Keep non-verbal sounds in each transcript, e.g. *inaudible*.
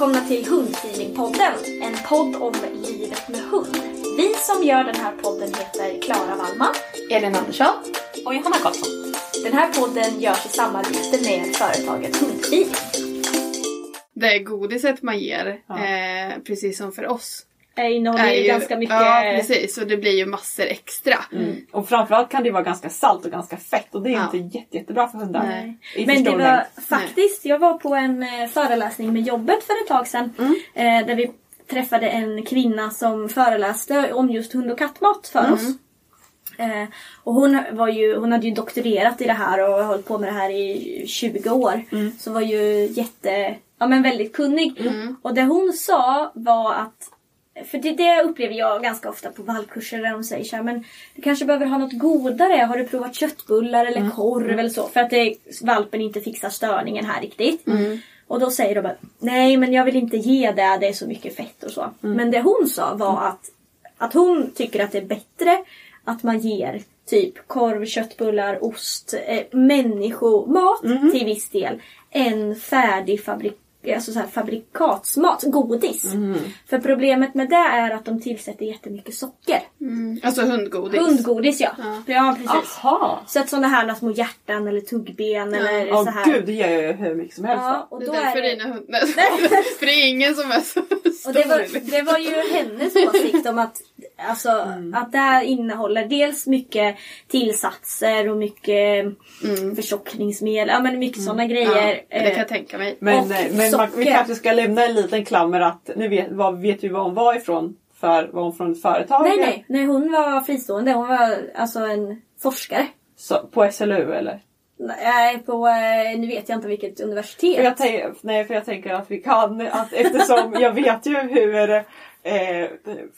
Välkomna till Hundfeelingpodden, en podd om livet med hund. Vi som gör den här podden heter Klara Wallman, Elin Andersson och Johanna Karlsson. Den här podden görs i samarbete med företaget Hundfeeling. Det godiset man ger, eh, precis som för oss. Det innehåller är ju ganska mycket... Ja, precis. Och det blir ju massor extra. Mm. Och framförallt kan det vara ganska salt och ganska fett och det är Ja. inte jätte, jättebra för hundar. Men det var mängd. faktiskt, jag var på en eh, föreläsning med jobbet för ett tag sedan. Mm. Eh, där vi träffade en kvinna som föreläste om just hund och kattmat för Mm. oss. Eh, och hon, var ju, hon hade ju doktorerat i det här och hållit på med det här i 20 år. Mm. Så var ju jätte, ja men väldigt kunnig. Och det hon sa var att för det, det upplever jag ganska ofta på valpkurser där de säger så här, men du kanske behöver ha något godare. Har du provat köttbullar eller korv eller så? För att det, valpen inte fixar störningen här riktigt. Och då säger de bara, nej men jag vill inte ge det, det är så mycket fett och så. Men det hon sa var att, att hon tycker att det är bättre att man ger typ korv, köttbullar, ost, eh, människomat till viss del än färdig fabrik Alltså så här fabrikatsmat, godis. För problemet med det är att de tillsätter jättemycket socker. Alltså hundgodis. Hundgodis ja. Ja, precis. Jaha! Så att sådana här små hjärtan eller tuggben eller Ja så här. gud, det gör jag ju hur mycket som helst. Ja, och Det då är är därför det... dina hundar... för det är ingen som är så Och det, var, stor. det var ju hennes åsikt om att, alltså, Mm. att det här innehåller dels mycket tillsatser och mycket förtjockningsmedel. Ja men mycket sådana grejer. Mm. Ja, det kan Eh, jag tänka mig. Men, Och eh, men man, vi kanske ska lämna en liten klammer att nu vet, vad, vet vi var hon var ifrån. För, var hon från ett företag? nej, nej, nej, hon var fristående. Hon var alltså en forskare. Så, på SLU eller? Nej, på, eh, nu vet jag inte vilket universitet. För jag, nej, för jag tänker att vi kan, att eftersom jag vet ju hur eh,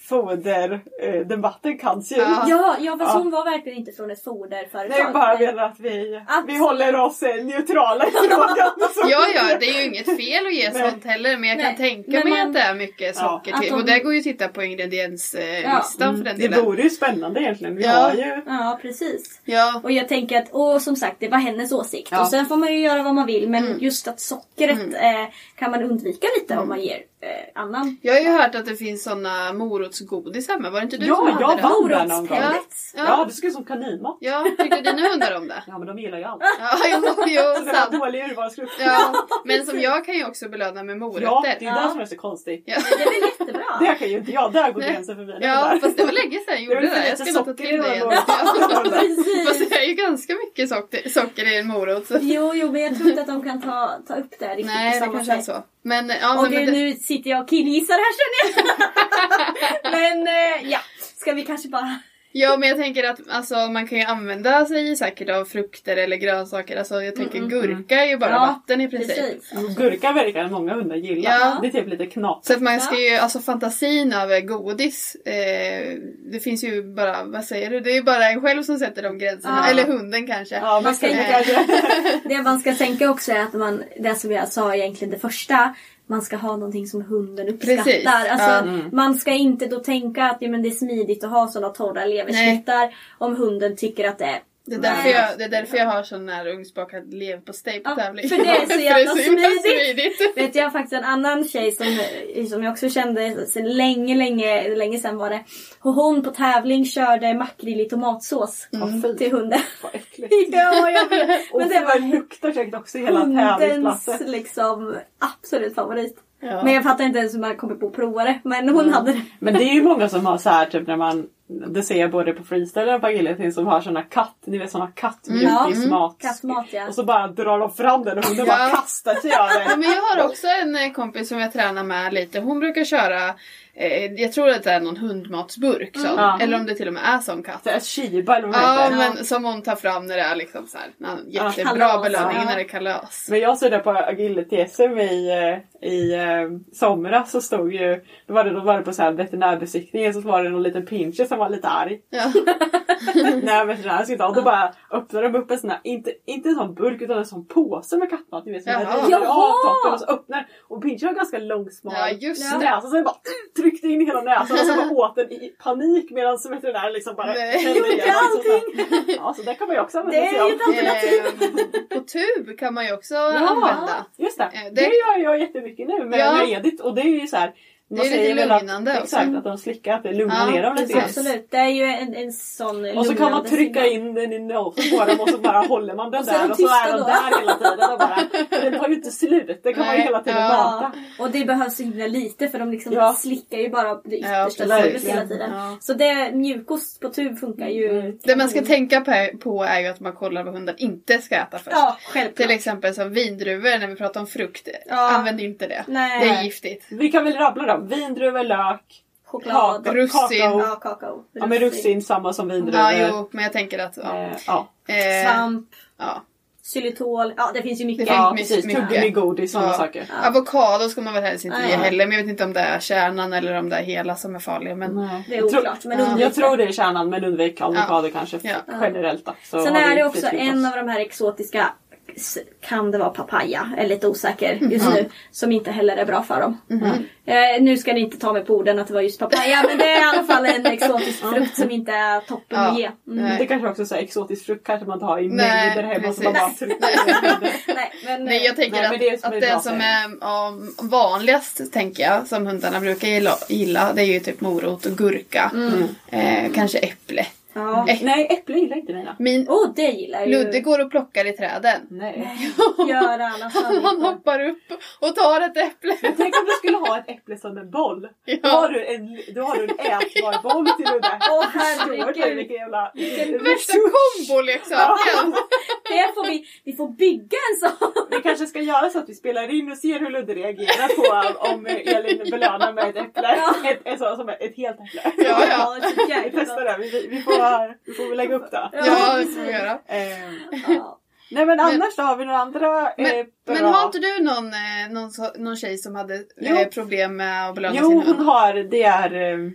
foderdebatten kan se ut. Ja. Ja, ja fast Ja. hon var verkligen inte från ett foderföretag. Nej, bara menar att vi, vi håller oss eh, neutrala i *laughs* frågan. Ja, ja, det är ju inget fel att ge sånt heller. Men jag Nej, kan tänka men mig man- att det är mycket Ja. socker till. de- Och det går ju att titta på ingredienslistan Ja. för den Det delen. vore ju spännande egentligen. Vi Ja. har ju... Ja, precis. Ja. Och jag tänker att, och som sagt det var hennes åsikt. Ja. Och sen får man ju göra vad man vill men Mm. just att sockret eh, kan man undvika lite om man ger eh, annan. Jag har ju hört att det finns såna morotsgodis hemma. Var det inte du Ja, som hade jag det? vann den någon gång. Morotspellets. Ja. Ja, det skulle som kaninmat. Ja, tyckte dina hundar om det? Ja, men de gillar ju allt. Ja, jo, jo *laughs* Så det var sant. dålig urvalsgrupp. Ja, men som jag kan ju också belöna med Ja, morötter. det är det som är så konstigt. Ja. Det är väl jättebra? *laughs* Det kan ju inte jag. Där går gränsen för mina Ja, hundar. fast det var länge sedan jag gjorde Det är det. väl Jag ska nog ta till det igen. *laughs* Fast det är ju ganska mycket socker, socker i en morot. Så. Jo, jo, men jag tror inte att de kan ta, ta upp det riktigt Nej, på det samma kanske är sätt. så. Men, ja, Och men, det, nu sitter jag och killgissar här känner jag. *laughs* men eh, ja, ska vi kanske bara Ja men jag tänker att alltså, man kan ju använda sig säkert av frukter eller grönsaker. Alltså, jag tänker gurka är ju bara Ja, vatten i princip. Precis. Gurka verkar många hundar gilla. Ja. Det är typ lite knatigt. Så att man ska ju, alltså fantasin över godis. Eh, det finns ju bara, vad säger du? Det är ju bara en själv som sätter de gränserna. Ja. Eller hunden kanske. Ja, man ska kanske... *laughs* Det man ska tänka också är att man, det som jag sa egentligen det första, man ska ha någonting som hunden uppskattar. Precis. Alltså. Mm. Man ska inte då tänka att ja, men det är smidigt att ha sådana torra leversnittar om hunden tycker att det är Det är, därför jag, det är därför jag har sån här ugnsbakad leverpastej på Ja, tävling. för det är så *laughs* jävla himla smidigt. *laughs* Vet jag har faktiskt en annan tjej som, som jag också kände sen länge, länge, länge sedan var det. Hon på tävling körde makrill i tomatsås fy. till hunden. Vad äckligt. *laughs* ja, jag vet. Men det det var luktar säkert också hela hundens tävlingsplatsen. liksom absolut favorit. Ja. Men jag fattar inte ens hur man kommer på att prova det. Men hon hade det. Men det är ju många som har så här typ när man det ser jag både på freestyle och på agility som har såna katt, ni vet såna kattmjukismat. Kattmat ja. Och så bara drar de fram den och hunden bara Ja. kastar sig Ja, över. men jag har också en eh, kompis som jag tränar med lite. Hon brukar köra, eh, jag tror att det är någon hundmatsburk. Så. Ja. Eller om det till och med är sån katt. Här Shiba eller vad Ja, heter. men som hon tar fram när det är liksom så här, jättebra kalas. belöning Ja. när det är kalas. Men jag såg det på agility-SM i, eh, i eh, somras så stod ju, då var det, då var det på så här veterinärbesiktningen så var det någon liten pinscher som var lite arg. Ja. *laughs* När veterinären skulle ta och då bara öppnade de upp en sån här, inte, inte en sån burk utan en sån påse med kattmat. Ni vet som Jaha. Jaha! och så öppnar och pinscher har ganska lång smal Ja, just det. näsa så den bara tryckte in hela näsan och så bara åt den i panik medan veterinären liksom bara Nej. hällde. Så- så- allting. Ja så det kan man ju också använda Det sig är ju ett alternativ. Eh, på tub kan man ju också använda. Just det. Eh, det, det- gör jag jättemycket nu med, Ja. med Edith och det är ju så här. Det man är lite säger väl att- lugnande också. Exakt, att de slickar, att det lugnar Ja, ner dem lite grann. Absolut. Det är ju en, en sån Och så kan man lugnande trycka signal. in den i nosen på dem och så bara håller man den där och så är den då. där hela tiden. Och bara, den tar ju inte slut, det kan man ju Nej, hela tiden ja. mata. Ja, och det behövs så himla lite för de liksom Ja. slickar ju bara det Ja, yttersta precis. surret hela tiden. Ja. Så det, mjukost på tub funkar ju. Mm. Det man ska tänka på- på är ju att man kollar vad hunden inte ska äta först. Ja, självklart. Till exempel som vindruvor när vi pratar om frukt. Ja. Använd inte det. Nej. Det är giftigt. Vi kan väl rabbla dem. Vindruvor, lök, Choklad. kakao, Russin. kakao. Ja, kakao. Ja men russin samma som vindruvor. Ja, jo, men jag tänker att... Ja. Eh, ja. Eh, Svamp. ja. Xylitol. Ja, det finns ju mycket. Ja precis, mycket. tuggummi, godis, sådana Ja. saker. Avokado ska man väl helst inte Nej. ge heller. Men jag vet inte om det är kärnan eller om det är hela som är farliga. Men Nej. Det är Jag tror- oklart, men Ja, undvik Jag det. tror det är kärnan men undvik avokado kanske Ja. generellt. Då, så Sen är det också en av de här exotiska kan det vara papaya? Jag är lite osäker just Mm. nu. Som inte heller är bra för dem. Eh, nu ska ni inte ta mig på orden att det var just papaya. men det är i alla fall en exotisk frukt som inte är toppen Ja. att ge. Mm. Nej. Det kanske också är så här exotisk frukt kanske man tar i Nej, mängder hemma precis. så man bara det. *laughs* Nej, men, Nej, jag tänker Nej, men det är att, som att det som är ja, vanligast, tänker jag, som hundarna brukar gilla, gilla det är ju typ morot och gurka. Eh, kanske äpple. Ja. Äck- Nej, äpple gillar inte mina. Min Oh, det gillar ju. Ludde går och plockar i träden. Nej. Göra alla *laughs* Han sannolikt. hoppar upp och tar ett äpple. Tänk om du skulle ha ett äpple som en boll. Då, Ja. har du en, då har du en ätbar boll till Ludde. Åh du herregud. jävla... Värsta komboleksaken! Det får vi, vi får bygga en sån. Vi kanske ska göra så att vi spelar in och ser hur Ludde reagerar på om Elin belönar med ett äpple. Ett, ett, som ett, ett helt äpple. Ja, ja. det jag Vi är det. Vi, vi, får, *laughs* vi får väl lägga upp det. Ja, det får vi göra. Eh, Ja. nej men annars då har vi några andra eh, Men, bra... men har inte du någon, eh, någon, någon tjej som hade Jo. eh, problem med att belöna Jo, sin hon hund? har, det är eh,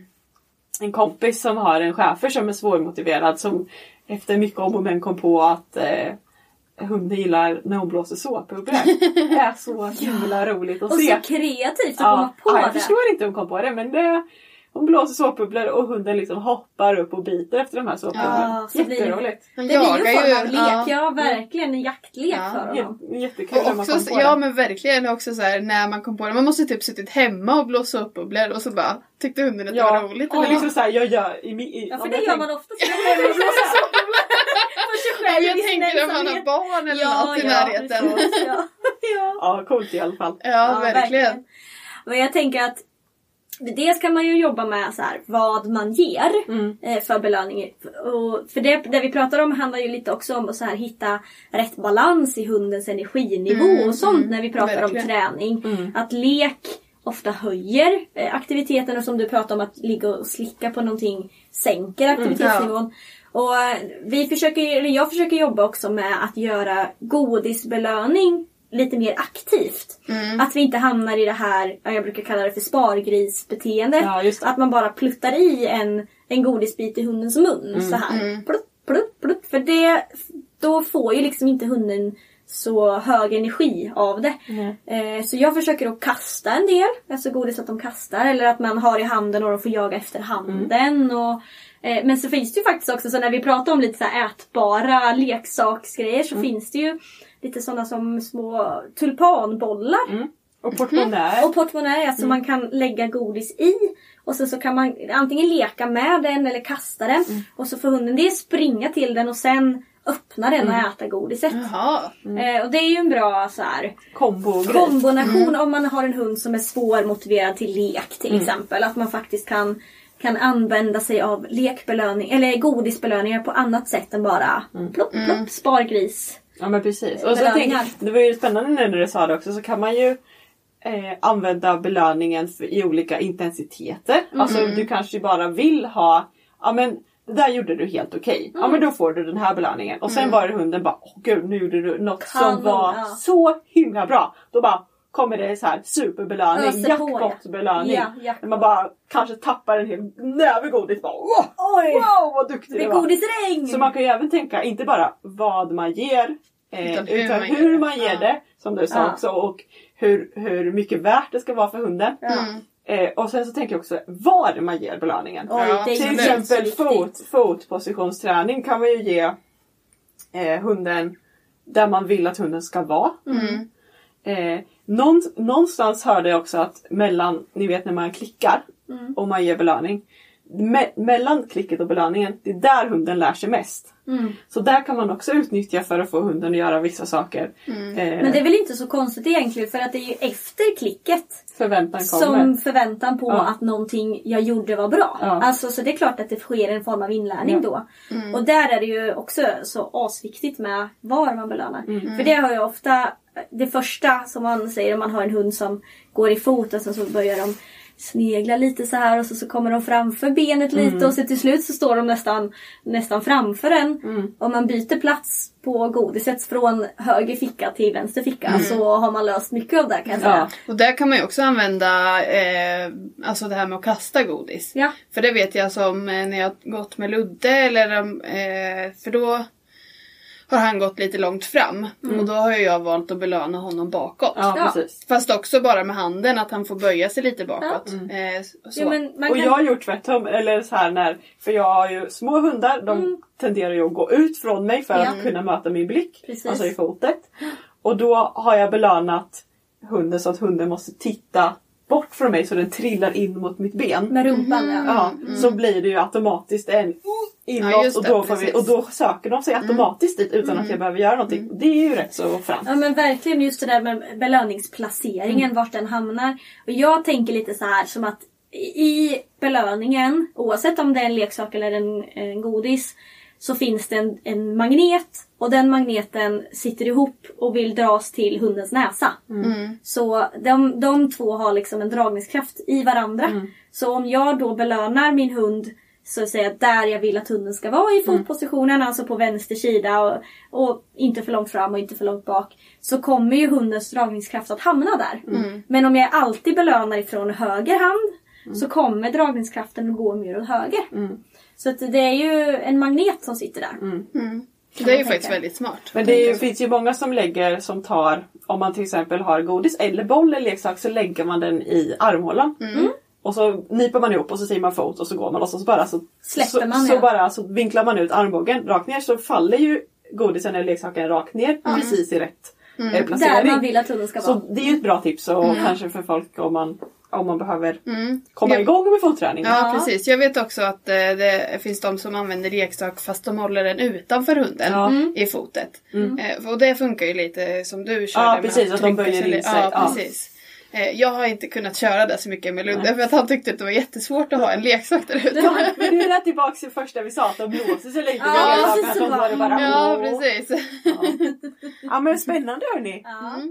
en kompis som har en schäfer som är svårmotiverad som efter mycket om och men kom på att eh, hunden gillar när hon blåser såpbubblor. Det är så *laughs* himla roligt att Och se. så kreativt att komma på ja, jag det. förstår inte hur hon kom på det men det hon blåser såpbubblor och hunden liksom hoppar upp och biter efter de här såpbubblorna. Ja, så Jätteroligt. Det blir ju en form av lek. ja. Ja, verkligen en jaktlek Ja, för honom. Jättekul Och också, på ja det. men verkligen också så här, när man kom på det. Man måste typ suttit hemma och blåsa upp bubblor och så bara tyckte hunden att det var roligt. eller Eller liksom såhär, jag gör i, i, Ja, för jag det gör tänker- man ofta. *laughs* Så man blåser såpbubblor *laughs* för sig Ja, jag tänker om man har barn eller Ja, något i ja, närheten. precis, Ja. Ja. Ja, coolt i alla fall. Ja, verkligen. Men jag tänker att Dels kan man ju jobba med så här, vad man ger Mm. eh, för belöning. Och för det, det vi pratar om handlar ju lite också om att så här, hitta rätt balans i hundens energinivå Mm, och sånt mm, när vi pratar verkligen. om träning. Mm. Att lek ofta höjer eh, aktiviteten och som du pratar om att ligga och slicka på någonting sänker aktivitetsnivån. Och eh, vi försöker, jag försöker jobba också med att göra godisbelöning lite mer aktivt. Att vi inte hamnar i det här, ja, jag brukar kalla det för spargrisbeteendet. Ja, att man bara pluttar i en, en godisbit i hundens mun så här. Plutt, plutt, plutt. För det, då får ju liksom inte hunden så hög energi av det. Eh, så jag försöker att kasta en del, alltså godis att de kastar eller att man har i handen och de får jaga efter handen. Och, eh, men så finns det ju faktiskt också, så när vi pratar om lite så ätbara leksaksgrejer så finns det ju lite sådana som små tulpanbollar. Och portmonnä. Och portmonnä, alltså man kan lägga godis i. Och sen så kan man antingen leka med den eller kasta den. Och så får hunden det springa till den och sen öppna den och äta godiset. Jaha. Eh, och det är ju en bra så här, Kombo-grej. kombination om man har en hund som är svårmotiverad till lek till exempel. Att man faktiskt kan, kan använda sig av lekbelöning eller godisbelöningar på annat sätt än bara plopp, plopp, spargris. Ja men precis. Och så tänk, det var ju spännande när du sa det också så kan man ju eh, använda belöningen för, i olika intensiteter. Alltså du kanske bara vill ha, ja men det där gjorde du helt okej. Ja men då får du den här belöningen. Och sen var det hunden bara, åh gud nu gjorde du något som Kanon, var ja. så himla bra. Då bara kommer det så här superbelöning, ja. jackpot-belöning. Ja, jackpot. Man bara kanske tappar en hel näve godis. Bara, wow, Oj! wow vad duktig Det är var. godisregn! Så man kan ju även tänka inte bara vad man ger eh, Utan utan, hur hur, man man ger det. det. Som du sa Ja. också. Och hur, hur mycket värt det ska vara för hunden. Eh, och sen så tänker jag också var man ger belöningen. Oj, Ja, det Till exempel fot, fotpositionsträning kan man ju ge eh, hunden där man vill att hunden ska vara. Mm. Eh, någon, någonstans hörde jag också att mellan, ni vet när man klickar Mm. och man ger belöning. Me- mellan klicket och belöningen, det är där hunden lär sig mest. Mm. Så där kan man också utnyttja för att få hunden att göra vissa saker. Eh, Men det är väl inte så konstigt egentligen för att det är ju efter klicket förväntan som förväntan på Ja. att någonting jag gjorde var bra. Ja. Alltså, så det är klart att det sker en form av inlärning då. Och där är det ju också så asviktigt med var man belönar. För det har jag ofta, det första som man säger om man har en hund som går i fot och sen så börjar de snegla lite så här och så, så kommer de framför benet lite och så till slut så står de nästan, nästan framför en. Om man byter plats på godiset från höger ficka till vänster ficka så har man löst mycket av det kan jag säga. Ja. Och där kan man ju också använda eh, alltså det här med att kasta godis. Ja. För det vet jag som eh, när jag gått med Ludde eller eh, för då har han gått lite långt fram. Och då har jag valt att belöna honom bakåt. Ja, Ja. Fast också bara med handen, att han får böja sig lite bakåt. Eh, så. Ja, men man Och kan... jag har gjort tvärtom. Eller så här när, för jag har ju små hundar. De tenderar ju att gå ut från mig för Mm. Ja. att kunna möta min blick. Precis. Alltså i fotet. Och då har jag belönat hunden så att hunden måste titta bort från mig så den trillar in mot mitt ben. Med rumpan ja. Ja, så blir det ju automatiskt en inåt Ja, och, det, då får vi, och då söker de sig automatiskt dit utan att jag behöver göra någonting. Det är ju rätt så fram. Ja men verkligen just det där med belöningsplaceringen, vart den hamnar. Och jag tänker lite så här som att i belöningen, oavsett om det är en leksak eller en, en godis, så finns det en, en magnet och den magneten sitter ihop och vill dras till hundens näsa. Så de, de två har liksom en dragningskraft i varandra. Så om jag då belönar min hund så att säga där jag vill att hunden ska vara i fotpositionen, alltså på vänster sida och, och inte för långt fram och inte för långt bak. Så kommer ju hundens dragningskraft att hamna där. Men om jag alltid belönar ifrån höger hand så kommer dragningskraften att gå mer åt höger. Så att det är ju en magnet som sitter där. det är ju tänka. faktiskt väldigt smart. Men det är, ju- finns ju många som lägger, som tar, om man till exempel har godis eller boll eller leksak så lägger man den i armhålan. Och så nyper man ihop och så säger man fot och så går man och så bara så, Släpper så, man, så ja. bara så vinklar man ut armbågen rakt ner så faller ju godisen eller leksaken rakt ner precis i rätt eh, Där placering. man vill att hunden ska Så vara. det är ju ett bra tips och kanske för folk om man, om man behöver komma Ja. igång med fotträning. Ja, precis. Jag vet också att eh, det finns de som använder leksak fast de håller den utanför hunden Ja. i fotet. Eh, och det funkar ju lite som du körde. Ja, med precis, att de trycka böjer in sig. Ja, Ja. precis. Eh, jag har inte kunnat köra det så mycket med Ludde för att han tyckte att det var jättesvårt att ha en leksak där ute. Ja, men det är tillbaka till första vi sa att de blåser sig lite. Ja, precis så att de Ja, precis. Ja men spännande hörni. Ja.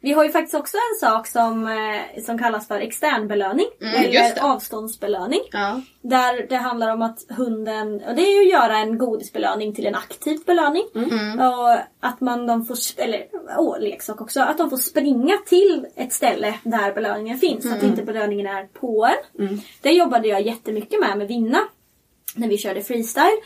Vi har ju faktiskt också en sak som, eh, som kallas för extern belöning. Mm, eller avståndsbelöning. Ja. Där det handlar om att hunden, och det är ju att göra en godisbelöning till en aktiv belöning. Mm. Och att man de får, eller åh, leksak också, att de får springa till ett ställe där belöningen finns. Mm. Att inte belöningen är på en. Det jobbade jag jättemycket med med Vinna. När vi körde freestyle.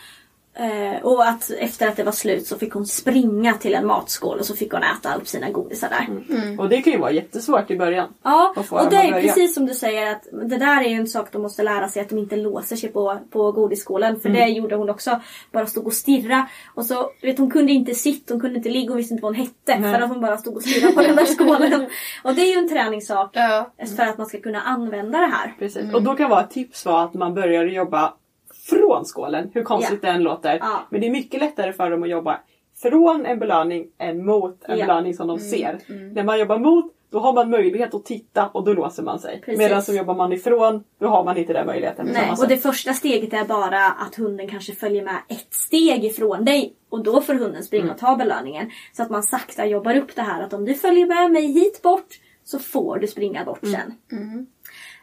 Eh, och att efter att det var slut så fick hon springa till en matskål och så fick hon äta upp sina godisar där. Och det kan ju vara jättesvårt i början. Ja, Och och det är precis som du säger att det där är ju en sak de måste lära sig att de inte låser sig på, på godisskålen. För Mm. det gjorde hon också. Bara stod och stirra. Och så, du vet hon kunde inte sitta, hon kunde inte ligga, hon visste inte vad hon hette. Nej. För att hon bara stod och stirrade på den där skålen. *laughs* och det är ju en träningssak. Ja. För att man ska kunna använda det här. Precis. Och då kan vara ett tips vara att man börjar jobba från skålen. Hur konstigt Ja. det än låter. Ja. Men det är mycket lättare för dem att jobba från en belöning än mot en Ja. belöning som de ser. När man jobbar mot då har man möjlighet att titta och då låser man sig. Precis. Medan som jobbar man ifrån då har man inte den möjligheten. Nej, och det första steget är bara att hunden kanske följer med ett steg ifrån dig. Och då får hunden springa Mm. och ta belöningen. Så att man sakta jobbar upp det här att om du följer med mig hit bort så får du springa bort Mm. sen.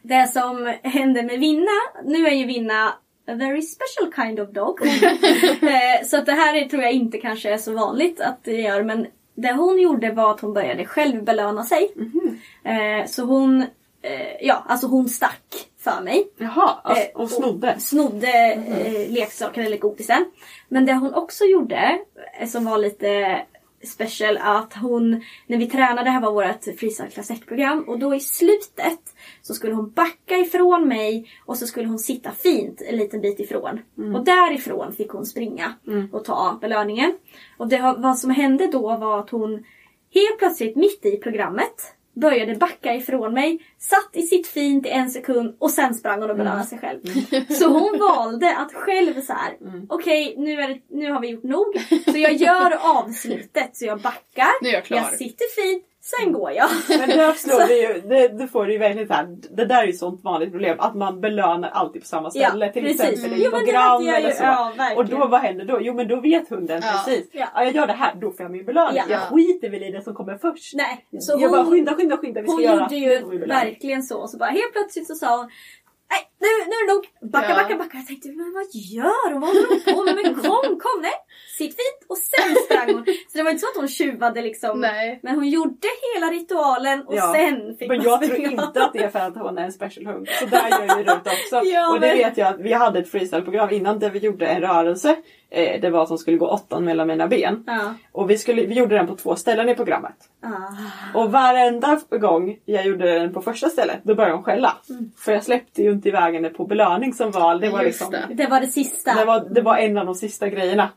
Det som hände med Vinna, nu är ju Vinna a very special kind of dog. *laughs* Eh, så att det här är, tror jag inte kanske är så vanligt att det gör. Men det hon gjorde var att hon började själv belöna sig. Mhm. Eh, så hon, eh, ja alltså hon stack för mig Jaha, alltså, Eh, och snodde. snodde eh, leksaken eller godisen. Men det hon också gjorde, som var lite special, att hon, när vi tränade, det här var vårt freestyle klass 1-program, och då i slutet så skulle hon backa ifrån mig och så skulle hon sitta fint en liten bit ifrån. Och därifrån fick hon springa och ta belöningen. Och det, vad som hände då var att hon helt plötsligt mitt i programmet började backa ifrån mig, satt i sitt fint i en sekund och sen sprang hon och belönade sig själv. *laughs* Så hon valde att själv så här. okej nu, är det- nu har vi gjort nog. Så jag gör *laughs* avslutet, så jag backar, Nu jag jag sitter fint, sen går jag. *laughs* Men där slår det ju, det, det får du ju verkligen så här, det där är ju ett sånt vanligt problem att man belönar alltid på samma ställe. Ja, till precis. exempel men det program jag ju. eller så. Ja, och då vad händer då? Jo men då vet hunden Ja. precis. Ja. Ja. jag gör det här, då får jag min belöning. Ja. Jag skiter väl i det som kommer först. Nej, så jag bara hon, skynda, skynda, skynda. Vi ska hon göra. gjorde nu ju verkligen så. Så bara helt plötsligt så sa hon Nej, nu, nu är det nog. Backa, Ja. backa, backa. Jag tänkte, men vad gör hon? Vad håller hon på med? Men kom, kom, nej. Sitt fint. Och sen sprang hon. Så det var inte så att hon tjuvade liksom. Nej. Men hon gjorde hela ritualen och Ja. sen fick Men jag tror inte att det är för att hon är en special hund. Så där gör ju Rut också. Ja, och det men- vet jag att vi hade ett freestyle-program innan där vi gjorde en rörelse. Eh, det var att hon skulle gå åttan mellan mina ben. Ja. Och vi, skulle, vi gjorde den på två ställen i programmet. Ah. Och varenda gång jag gjorde den på första stället, då började hon skälla. Mm. För jag släppte ju inte iväg henne på belöning som val. Det var, liksom, det. Det var det sista. det var, det var en av de sista grejerna.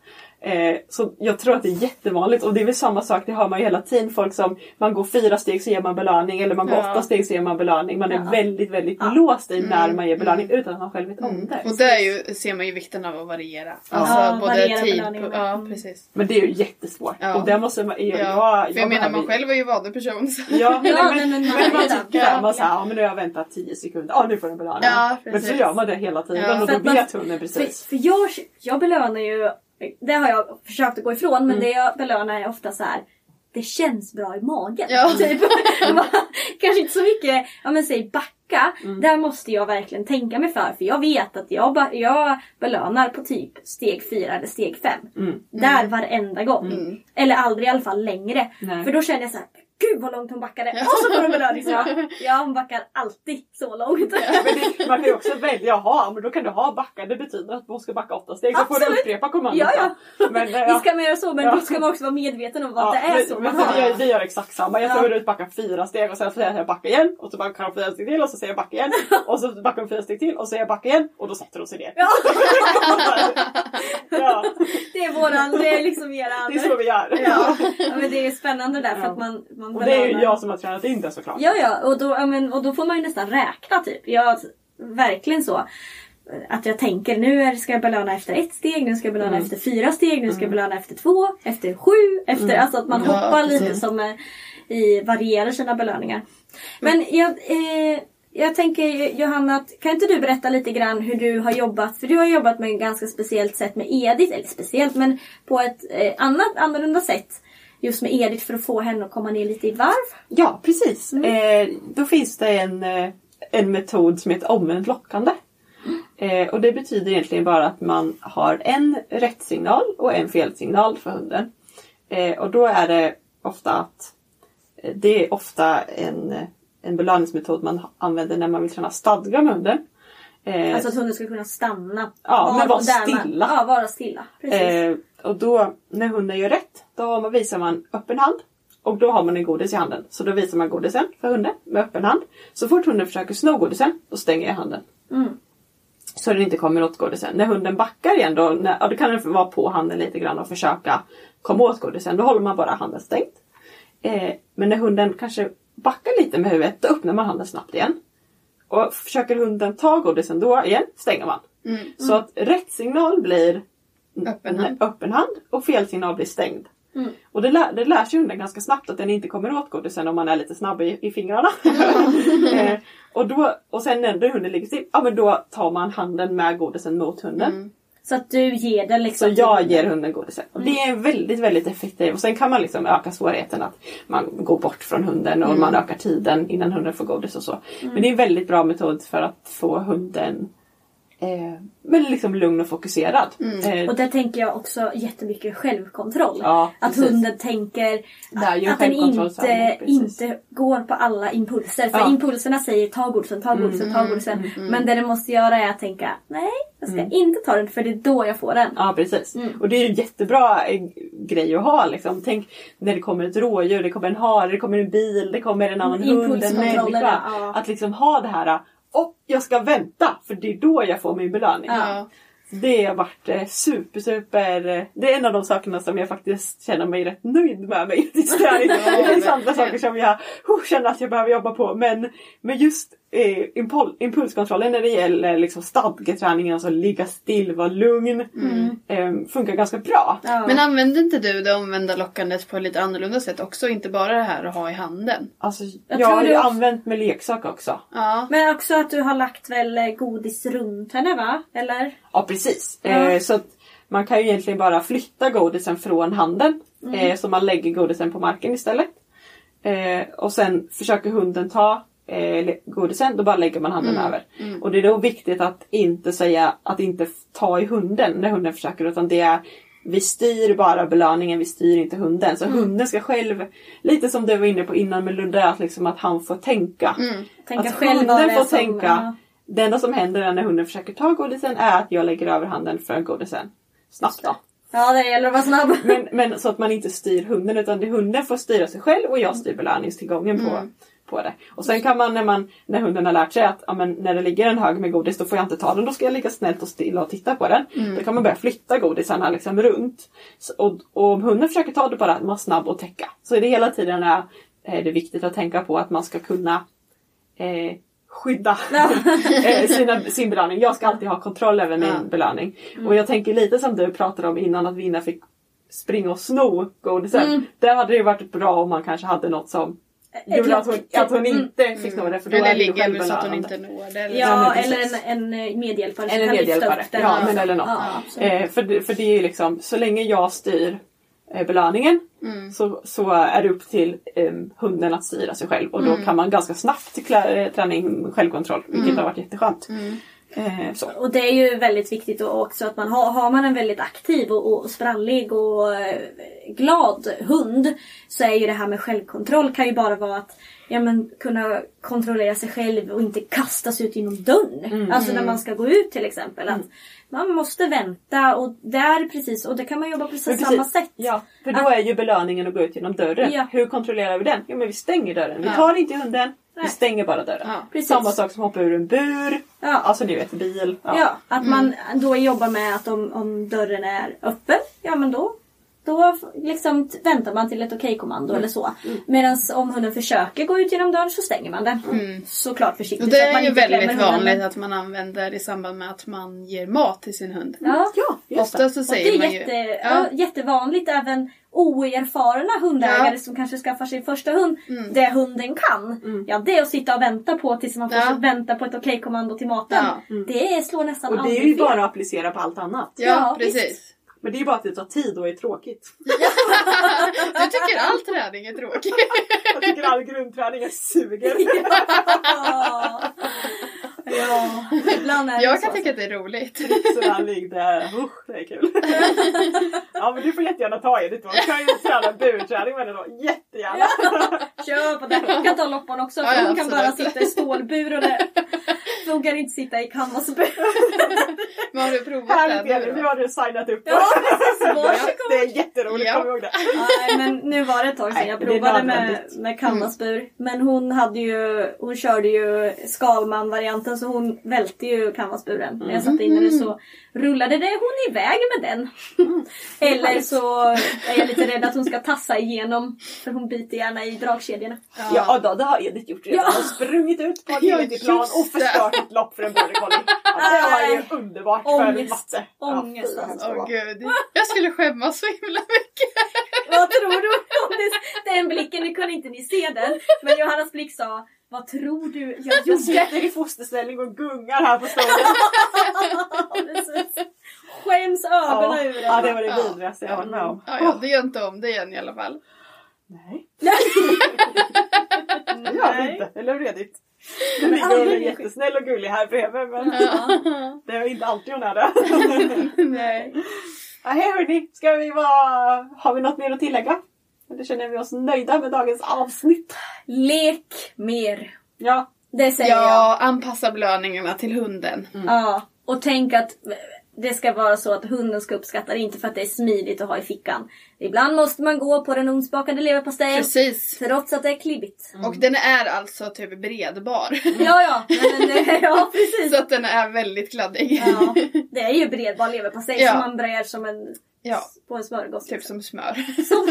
Eh, så jag tror att det är jättevanligt och det är väl samma sak, det hör man ju hela tiden. Folk som, man går fyra steg så ger man belöning eller man går Ja. åtta steg så ger man belöning. Man är Ja. väldigt, väldigt Ja. låst i när man ger belöning utan att man själv vet om det. Och där är ju, ser man ju vikten av att variera. Alltså Ja, både variera tid... På, ja, Mm. precis. Men det är ju jättesvårt. Ja. Och där måste man... Jag, Ja. jag, jag menar man själv är ju vadeperson. Så. Ja, Ja, nej, men, nej, men men, man tycker att man säger ja men nu har jag väntat 10 sekunder, ja nu får den belöning. Ja, men så gör man det hela tiden Ja. och För då vet hunden precis. För, för jag, jag belönar ju, det har jag försökt att gå ifrån, Mm. men det jag belönar är ofta så här. Det känns bra i magen. Ja. *laughs* Typ. Bara, Kanske inte så mycket, ja men säg backa. Mm. Där måste jag verkligen tänka mig för. För jag vet att jag, jag belönar på typ steg fyra eller steg fem. Mm. Där varenda gång. Eller aldrig i alla fall längre. Nej. För då känner jag så här. Gud vad långt hon backade! Och så får hon belöning! Så, ja hon *laughs* backar alltid så långt. Men det, man kan ju också välja, jaha men då kan du ha backa, det betyder att hon ska backa åtta steg så får Absolut. du upprepa kommandot. Ja, ja. Men, eh, Visst kan man göra så men Ja. då ska man också vara medveten om att det är så men man vi, har. gör, vi gör exakt samma. Jag Ja. tror att backar fyra steg och sen säger jag backa igen och så backar hon fyra steg till och så säger jag backa igen *laughs* och så backar hon fyra steg till och så säger jag backa igen och då sätter hon sig ner. Ja, *laughs* ja, det är våran, det är liksom eran. det är så vi gör. Ja. ja men det är spännande där för Ja. att man, man Och det är ju jag som har tränat in det såklart. Ja ja och då, ja, men, och då får man ju nästan räkna typ. Jag, verkligen så. Att jag tänker nu är- ska jag belöna efter ett steg, nu ska jag belöna Mm. efter fyra steg, nu ska jag belöna efter två, efter sju, efter... Mm. Alltså att man Ja, hoppar lite precis. som eh, i varierar sina belöningar. Men jag, eh, jag tänker Johanna, att, kan inte du berätta lite grann hur du har jobbat? För du har jobbat med ett ganska speciellt sätt med Edith, eller speciellt men på ett eh, annat, annorlunda sätt. Just med Edith för att få henne att komma ner lite i varv. Ja, precis. Eh, då finns det en, eh, en metod som heter omvänt lockande. Eh, och det betyder egentligen bara att man har en rätt signal och en fel signal för hunden. Eh, och då är det ofta att eh, det är ofta en, en belöningsmetod man använder när man vill träna stadga med hunden. Eh, Alltså att hunden ska kunna stanna. Ja, men vara man- stilla. Ja, vara stilla. Eh, och då när hunden gör rätt, då visar man öppen hand. Och då har man en godis i handen. Så då visar man godisen för hunden med öppen hand. Så fort hunden försöker sno godisen, då stänger jag handen. Mm. Så den inte kommer åt godisen. När hunden backar igen då, när, ja, då kan den vara på handen lite grann och försöka komma åt godisen. Då håller man bara handen stängt. Eh, men när hunden kanske backar lite med huvudet, då öppnar man handen snabbt igen. Och försöker hunden ta godisen då igen, stänger man. Så att rätt signal blir Öppen hand. öppen hand och fel signal blir stängd. Mm. Och det lär, det lär sig hunden ganska snabbt att den inte kommer åt godisen om man är lite snabb i, i fingrarna. *laughs* eh, och, då, och sen när hunden ligger still, ja men då tar man handen med godisen mot hunden. Så att du ger den Så liksom till jag ger hunden godisen. Och det är väldigt, väldigt effektivt. Och sen kan man liksom öka svårigheten att man går bort från hunden och man ökar tiden innan hunden får godis och så. Men det är en väldigt bra metod för att få hunden men liksom lugn och fokuserad. Eh, Och där tänker jag också jättemycket självkontroll. Ja, att hunden tänker ju att den inte, inte går på alla impulser. För Ja. Mm, impulserna säger ta godisen, ta godisen, ta godisen. Men det den måste göra är att tänka nej, jag ska Mm. inte ta den för det är då jag får den. Ja precis. Mm. Och det är en jättebra eh, grej att ha. Liksom. Tänk när det kommer ett rådjur, det kommer en hare, det kommer en bil, det kommer en annan hund, en människa. ja. Att liksom ha det här och jag ska vänta för det är då jag får min belöning. Ja. Det har varit eh, super, super... eh, Det är en av de sakerna som jag faktiskt känner mig rätt nöjd med mig. *laughs* Det finns andra saker som jag oh, känner att jag behöver jobba på. Men, men just impulskontrollen när det gäller liksom stadgeträningen, alltså ligga still, vara lugn. Eh, funkar ganska bra. Ja. Men använder inte du det omvända lockandet på ett lite annorlunda sätt också? Inte bara det här att ha i handen? Alltså, Jag jag, tror har ju du- använt med leksak också. Ja. Men också att du har lagt väl eh, godis runt henne va? Eller? Ja precis. Ja. Eh, så att man kan ju egentligen bara flytta godisen från handen. Eh, så man lägger godisen på marken istället. Eh, och sen försöker hunden ta eh, godisen, då bara lägger man handen över. Och det är då viktigt att inte säga att inte ta i hunden när hunden försöker utan det är vi styr bara belöningen, vi styr inte hunden. Så hunden ska själv, lite som du var inne på innan med Ludde, att, liksom att han får tänka. Tänka att själv hunden får som- tänka. ja. Det enda som händer är när hunden försöker ta godisen är att jag lägger över handen för godisen. Snabbt då. Ja, det gäller att vara snabb. Men, men så att man inte styr hunden utan det hunden får styra sig själv och jag styr belöningstillgången på, på det. Och sen kan man när, man när hunden har lärt sig att ja, men när det ligger en hög med godis då får jag inte ta den, då ska jag ligga snällt och stilla och titta på den. Då kan man börja flytta godisarna liksom runt. Så, och, och om hunden försöker ta det bara att man snabb och täcka. Så är det hela tiden är, är det viktigt att tänka på att man ska kunna eh, skydda *laughs* eh, sina, sin belöning. Jag ska alltid ha kontroll över min Ja. belöning. Och jag tänker lite som du pratade om innan att Vinna fick springa och sno godisen. Hade det ju varit bra om man kanske hade något som gjorde att hon, att hon inte fick sno det för då Eller är det ju ligger väl så att hon inte når det. Eller Ja, eller en, en medhjälpare som Eller kan lyfta medhjälpare. den. Ja, men eller något. Ja. Eh, för, det- för det är ju liksom, så länge jag styr eh, belöningen så, så är det upp till eh, hunden att styra sig själv och då kan man ganska snabbt klä- eh, träna in självkontroll vilket har varit jätteskönt. Eh, så. Och det är ju väldigt viktigt också att man har, har man en väldigt aktiv och, och sprallig och eh, glad hund så är ju det här med självkontroll kan ju bara vara att ja, men, kunna kontrollera sig själv och inte kastas ut genom dörren. Alltså när man ska gå ut till exempel. Att man måste vänta och där precis och det kan man jobba precis Men samma sätt. Ja, för då är ju belöningen att gå ut genom dörren. Ja. Hur kontrollerar vi den? Jo men vi stänger dörren. Vi tar inte hunden, vi Nej. stänger bara dörren. Ja, precis. Samma sak som hoppa ur en bur. Ja. Alltså ni vet bil. Ja, att man då jobbar med att om, om dörren är öppen, ja men då då liksom väntar man till ett okej-kommando eller så. Medan om hunden försöker gå ut genom dörren så stänger man den. Såklart försiktigt. Och det så att man är ju väldigt vanligt att man använder i samband med att man ger mat till sin hund. Ja. Ja, just. Ofta så Och det säger är man jätte, ju... ja. jättevanligt även oerfarna hundägare Ja. som kanske skaffar sin första hund. Det hunden kan, ja det är att sitta och vänta på tills man får Ja. vänta på ett okej-kommando till maten. Ja. Det slår nästan Och det aldrig är ju fel. bara att applicera på allt annat. Ja, Ja, precis. visst. Men det är ju bara att det tar tid och är tråkigt. *laughs* Du tycker all träning är tråkig. Jag tycker all grundträning är suger. *laughs* Ja, ibland är det Jag så. kan tycka att det är roligt. Träning, det är, usch, det är kul. *laughs* Ja men du får jättegärna ta i det. Du kan ju träna burträning med det då. Jättegärna. Kör på det. Hon kan ta loppan också Ja, ja, hon kan bara sitta i stålbur och det vågar inte sitta i canvasbur. *laughs* Men har du provat det Härligt nu har du signat upp. Ja, precis. *laughs* Ja, Varsågod. det är jätteroligt, Ja. kom ihåg det. Nej men nu var det ett tag sedan Nej, jag provade med, med canvasbur. Men hon hade ju, hon körde ju Skalman-varianten så hon välte ju canvasburen. När jag satte in henne så rullade det hon iväg med den. Eller så är jag lite rädd att hon ska tassa igenom för hon biter gärna i dragkedjorna. Ja, då, det har Edith gjort redan. Ja. Hon har sprungit ut på en Ja, plan och förstört ett lopp för en border collie. Ja, det var ju underbart för matte. Ångest, Ja, alltså. Åh gud. Jag skulle skämmas så himla mycket. Vad tror du om det? Den blicken, nu kunde inte ni se den. Men Johannas blick sa Vad tror du jag Jag gjorde? sitter i fosterställning och gungar här på stolen. Skäms ögonen Ja, ur ja, det var det vidrigaste jag varit med om. Ja, ja, det gör inte om det igen i alla fall. Nej, *laughs* det gör vi inte. Eller hur Edith? Du ligger och är jättesnäll och gullig här bredvid men *laughs* det är inte alltid hon är det. *laughs* *laughs* Nej. Ja, Hej hörni, ska vi vara... har vi något mer att tillägga? Eller känner vi oss nöjda med dagens avsnitt? Lek mer. Ja, Det säger jag. Ja, anpassa belöningarna till hunden. Ja. Och tänk att det ska vara så att hunden ska uppskatta det, inte för att det är smidigt att ha i fickan. Ibland måste man gå på den ugnsbakade leverpastejen. Precis. Trots att det är klibbigt. Och den är alltså typ bredbar. *laughs* Ja, ja. Men, men, *laughs* ja, precis. Så att den är väldigt kladdig. Ja, det är ju bredbar leverpastej Ja. som man brer som en, Ja, på en smörgås. typ som smör. *laughs* som,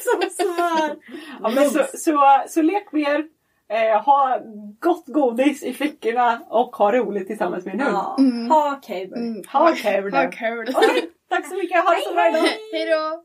som smör. ja men så, så, så lek mer. Eh, ha gott godis i fickorna och ha roligt tillsammans med en hund. Ja. Mm. Ha kul. Mm. Ha kul. Ha kul. Okej, tack så mycket. Ha det så bra idag. *laughs* Hej då!